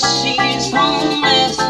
she's homeless.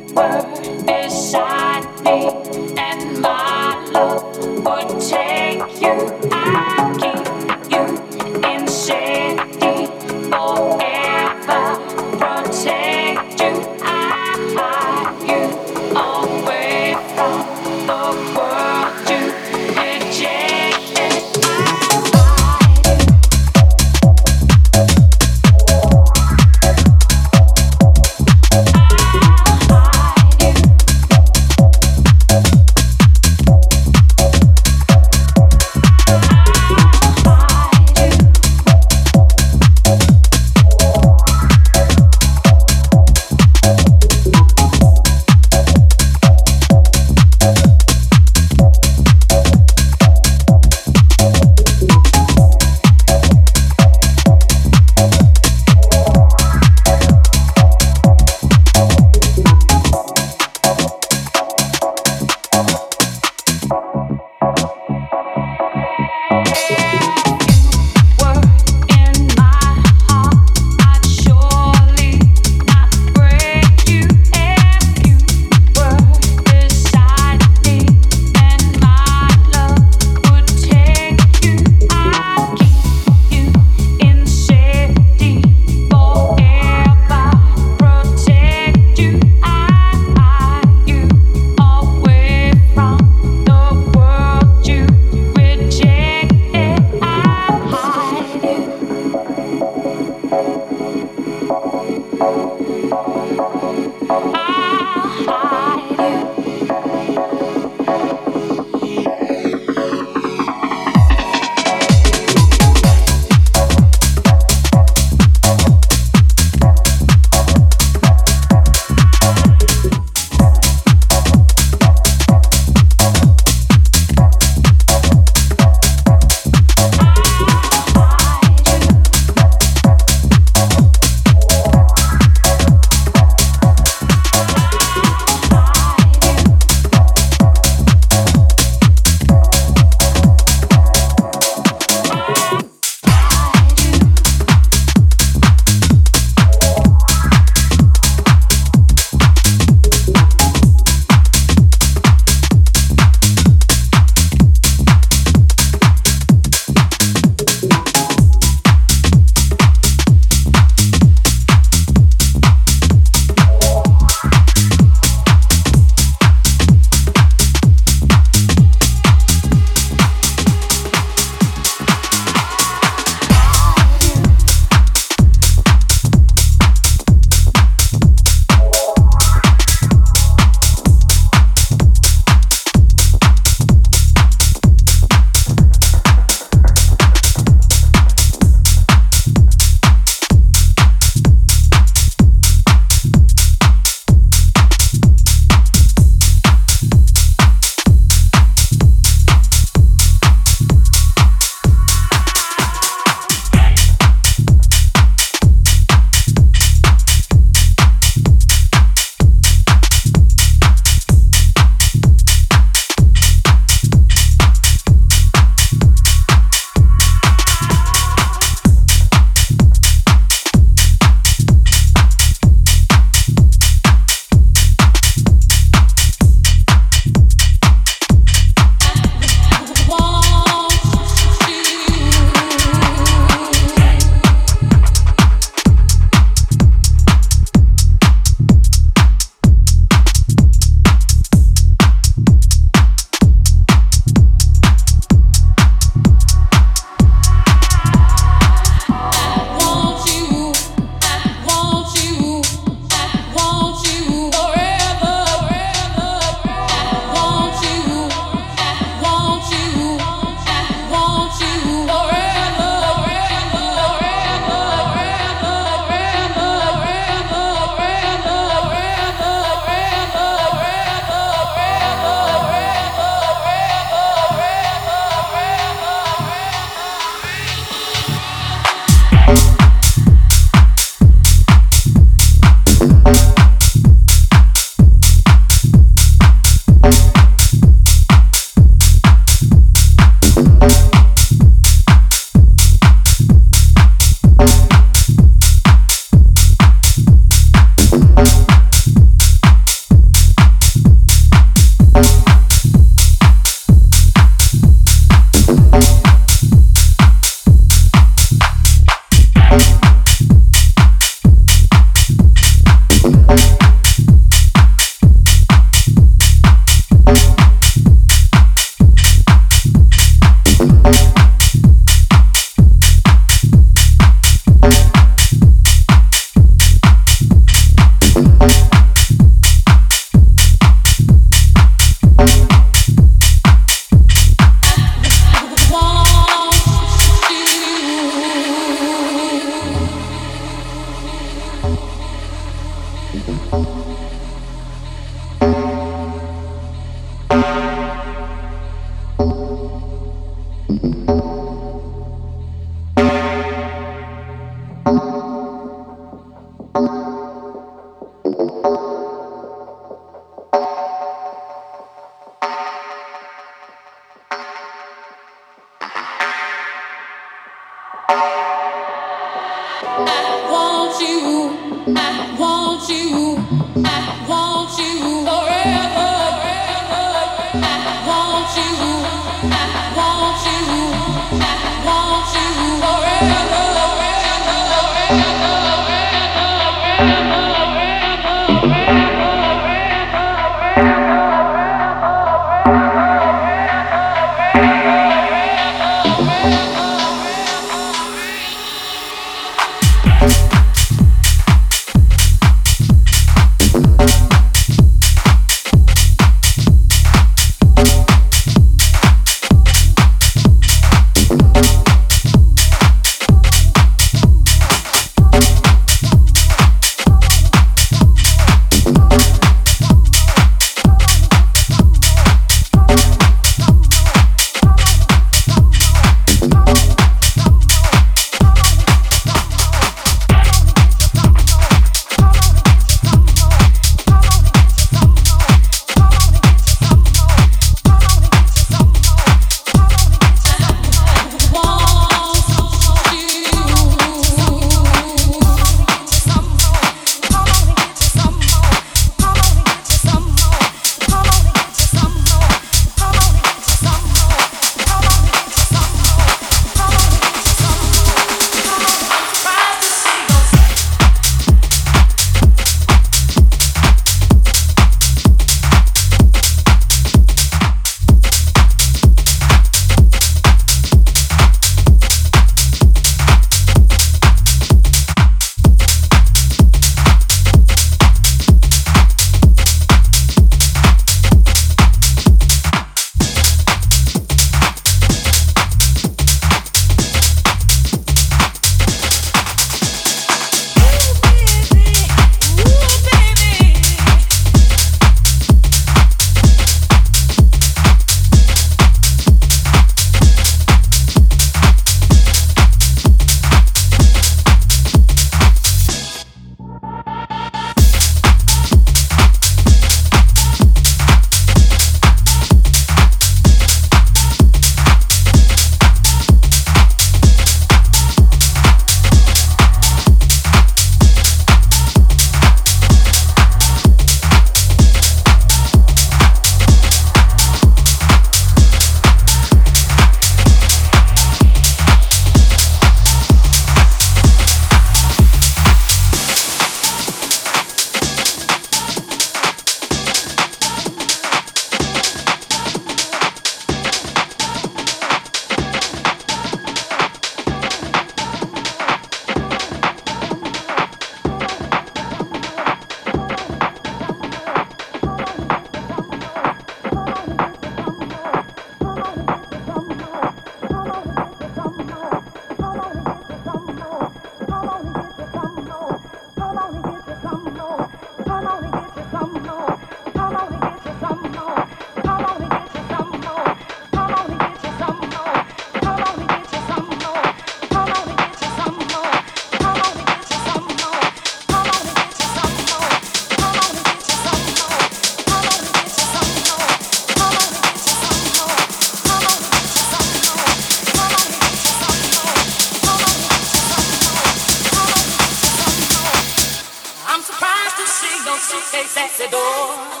dor.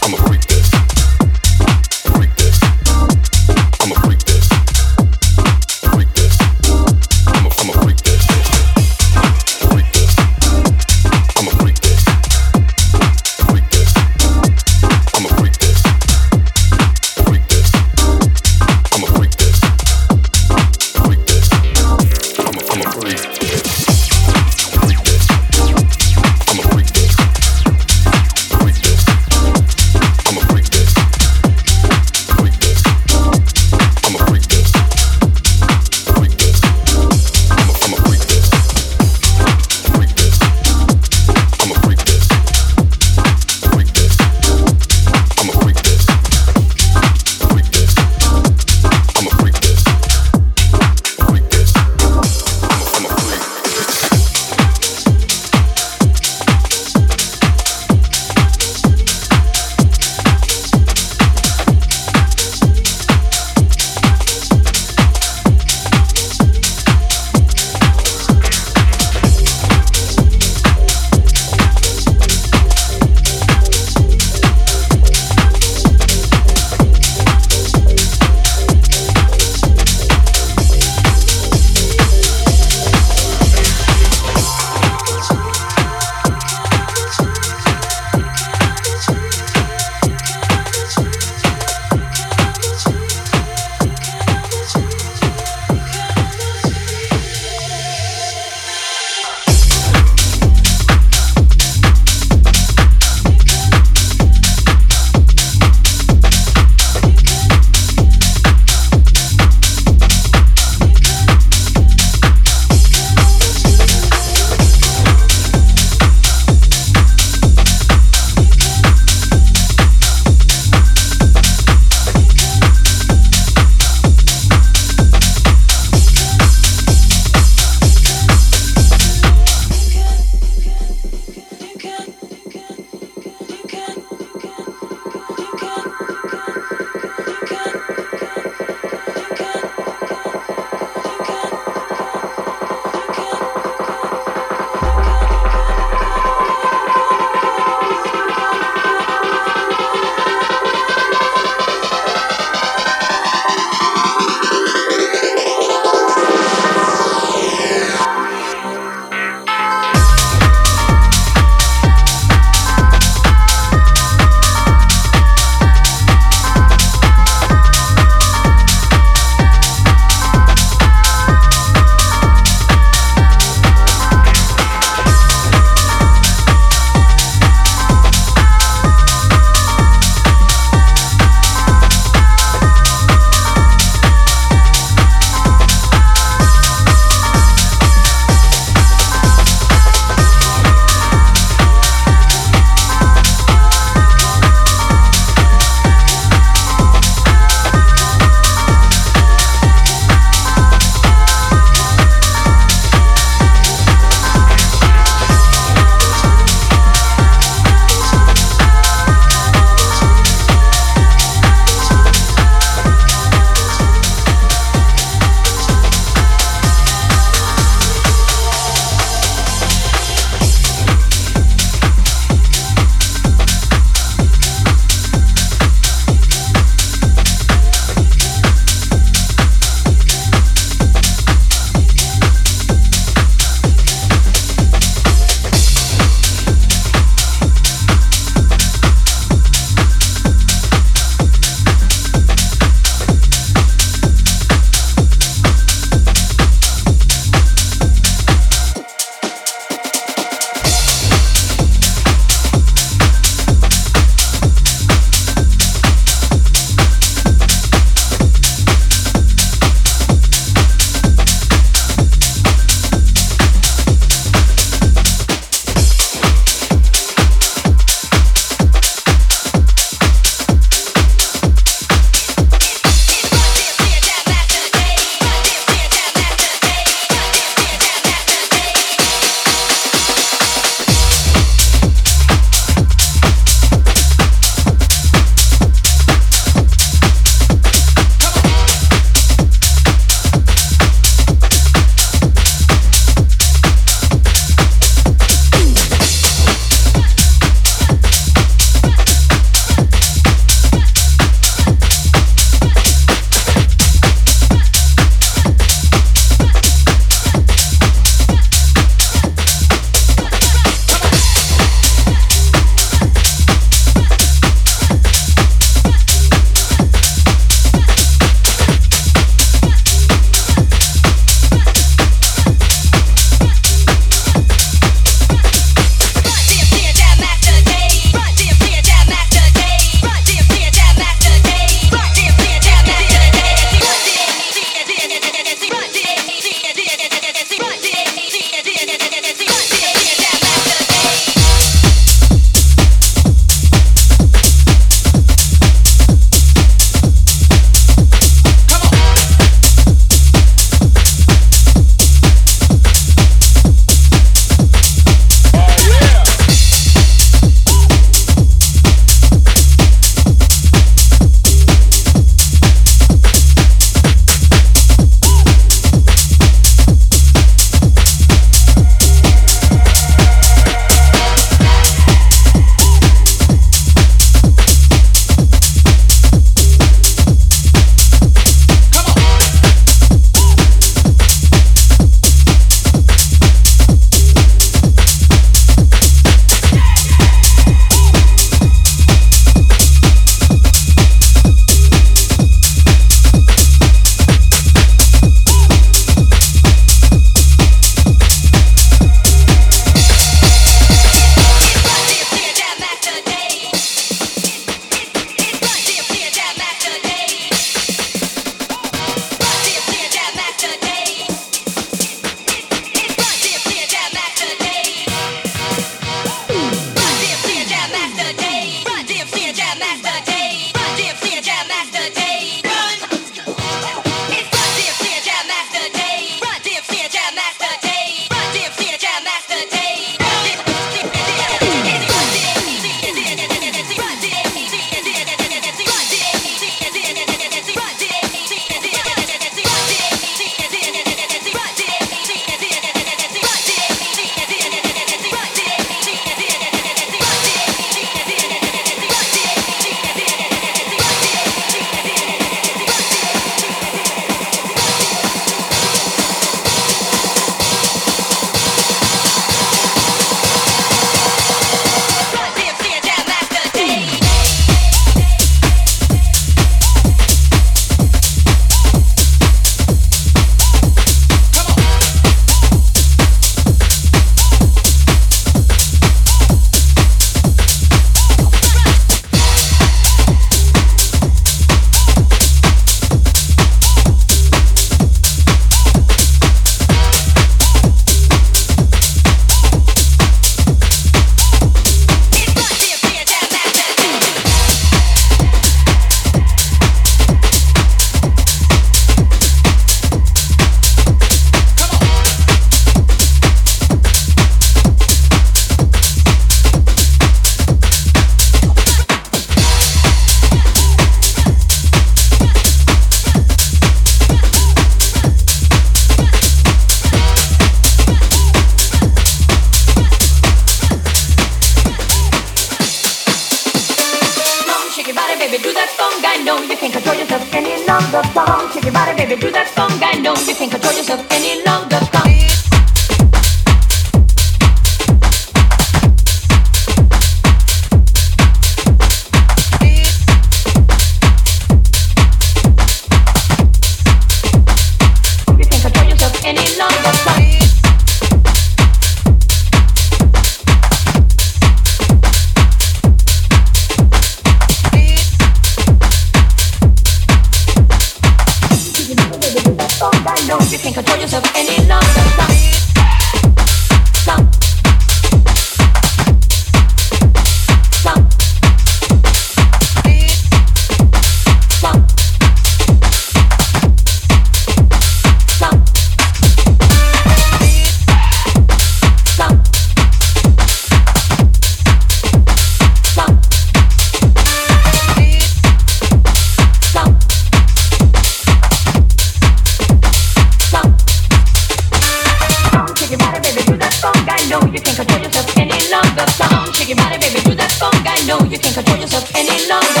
long.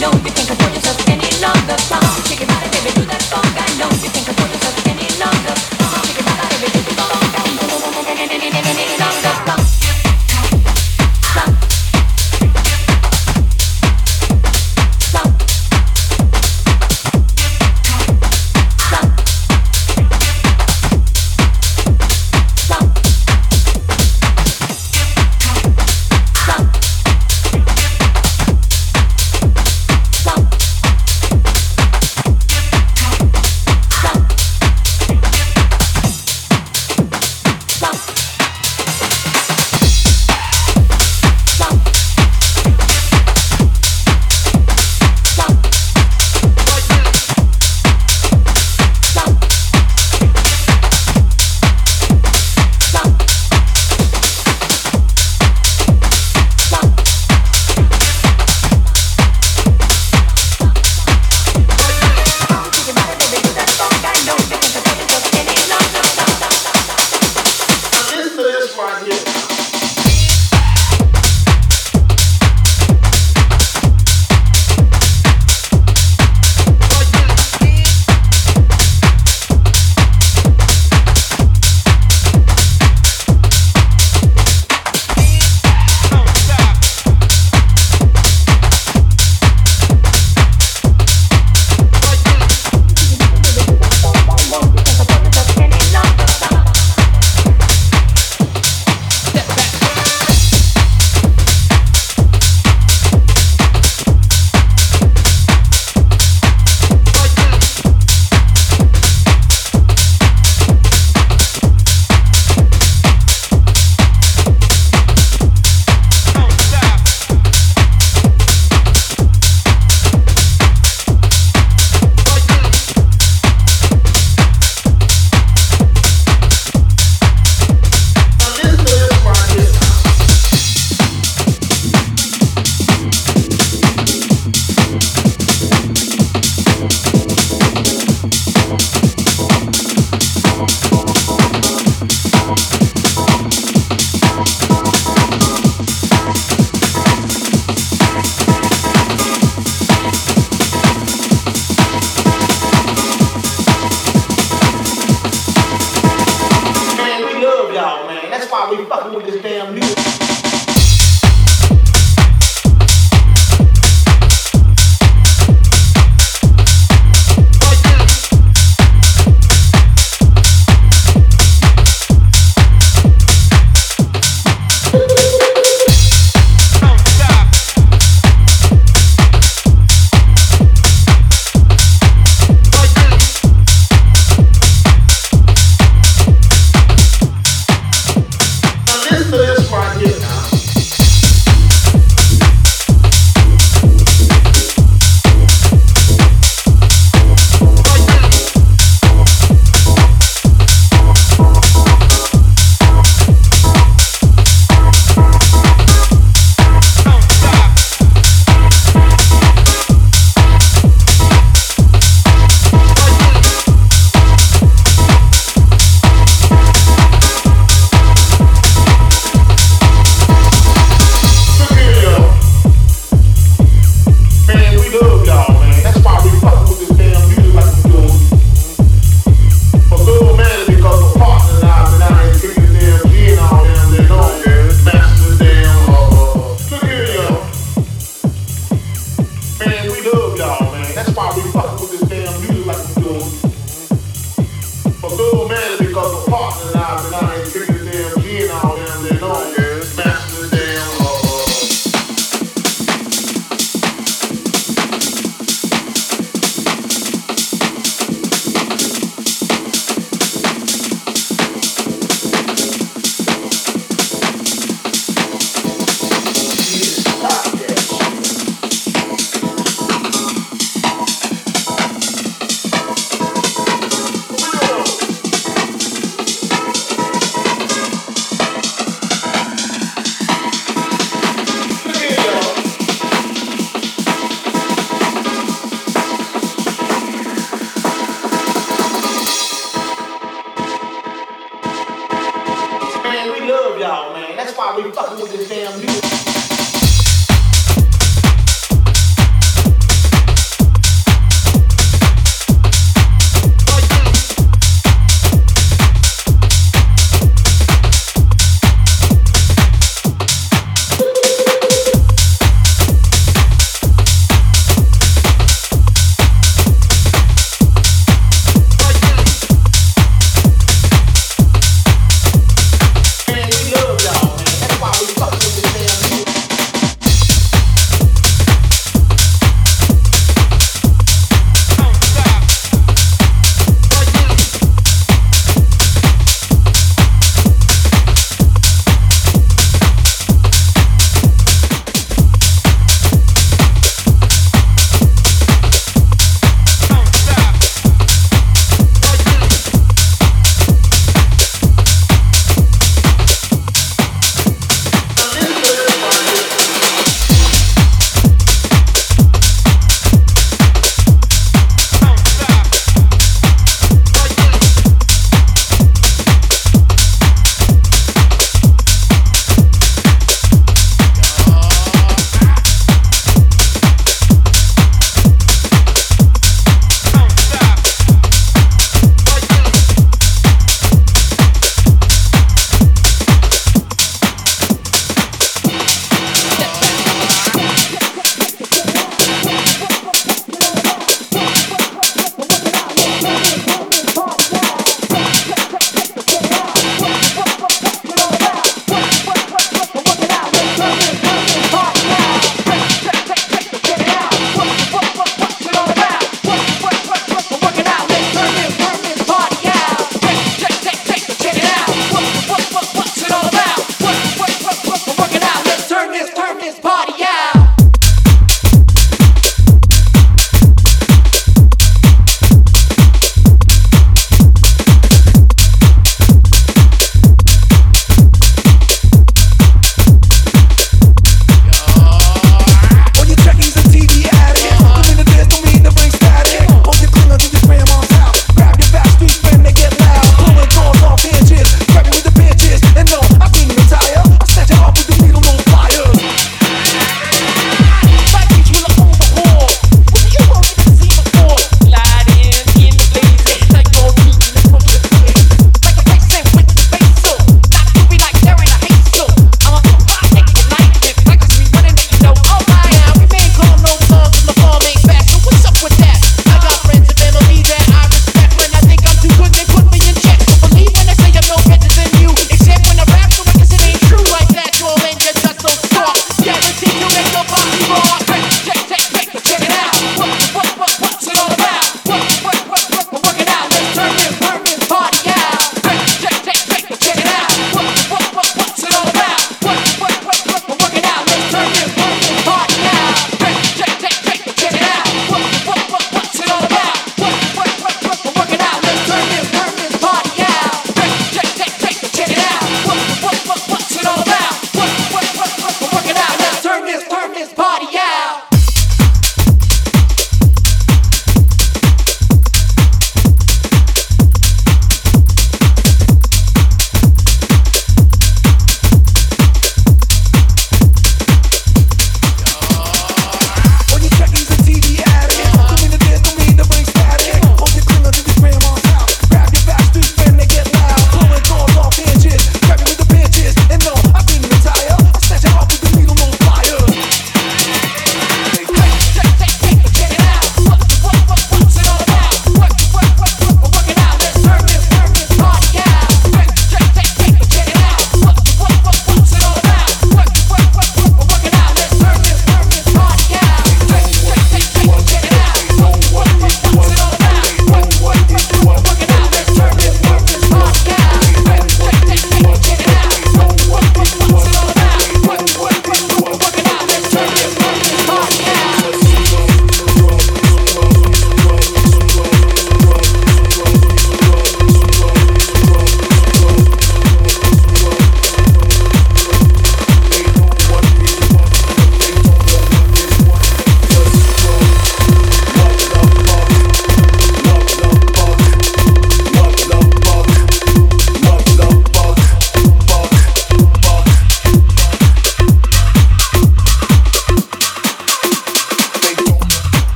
No, you can't control yourself any longer.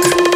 They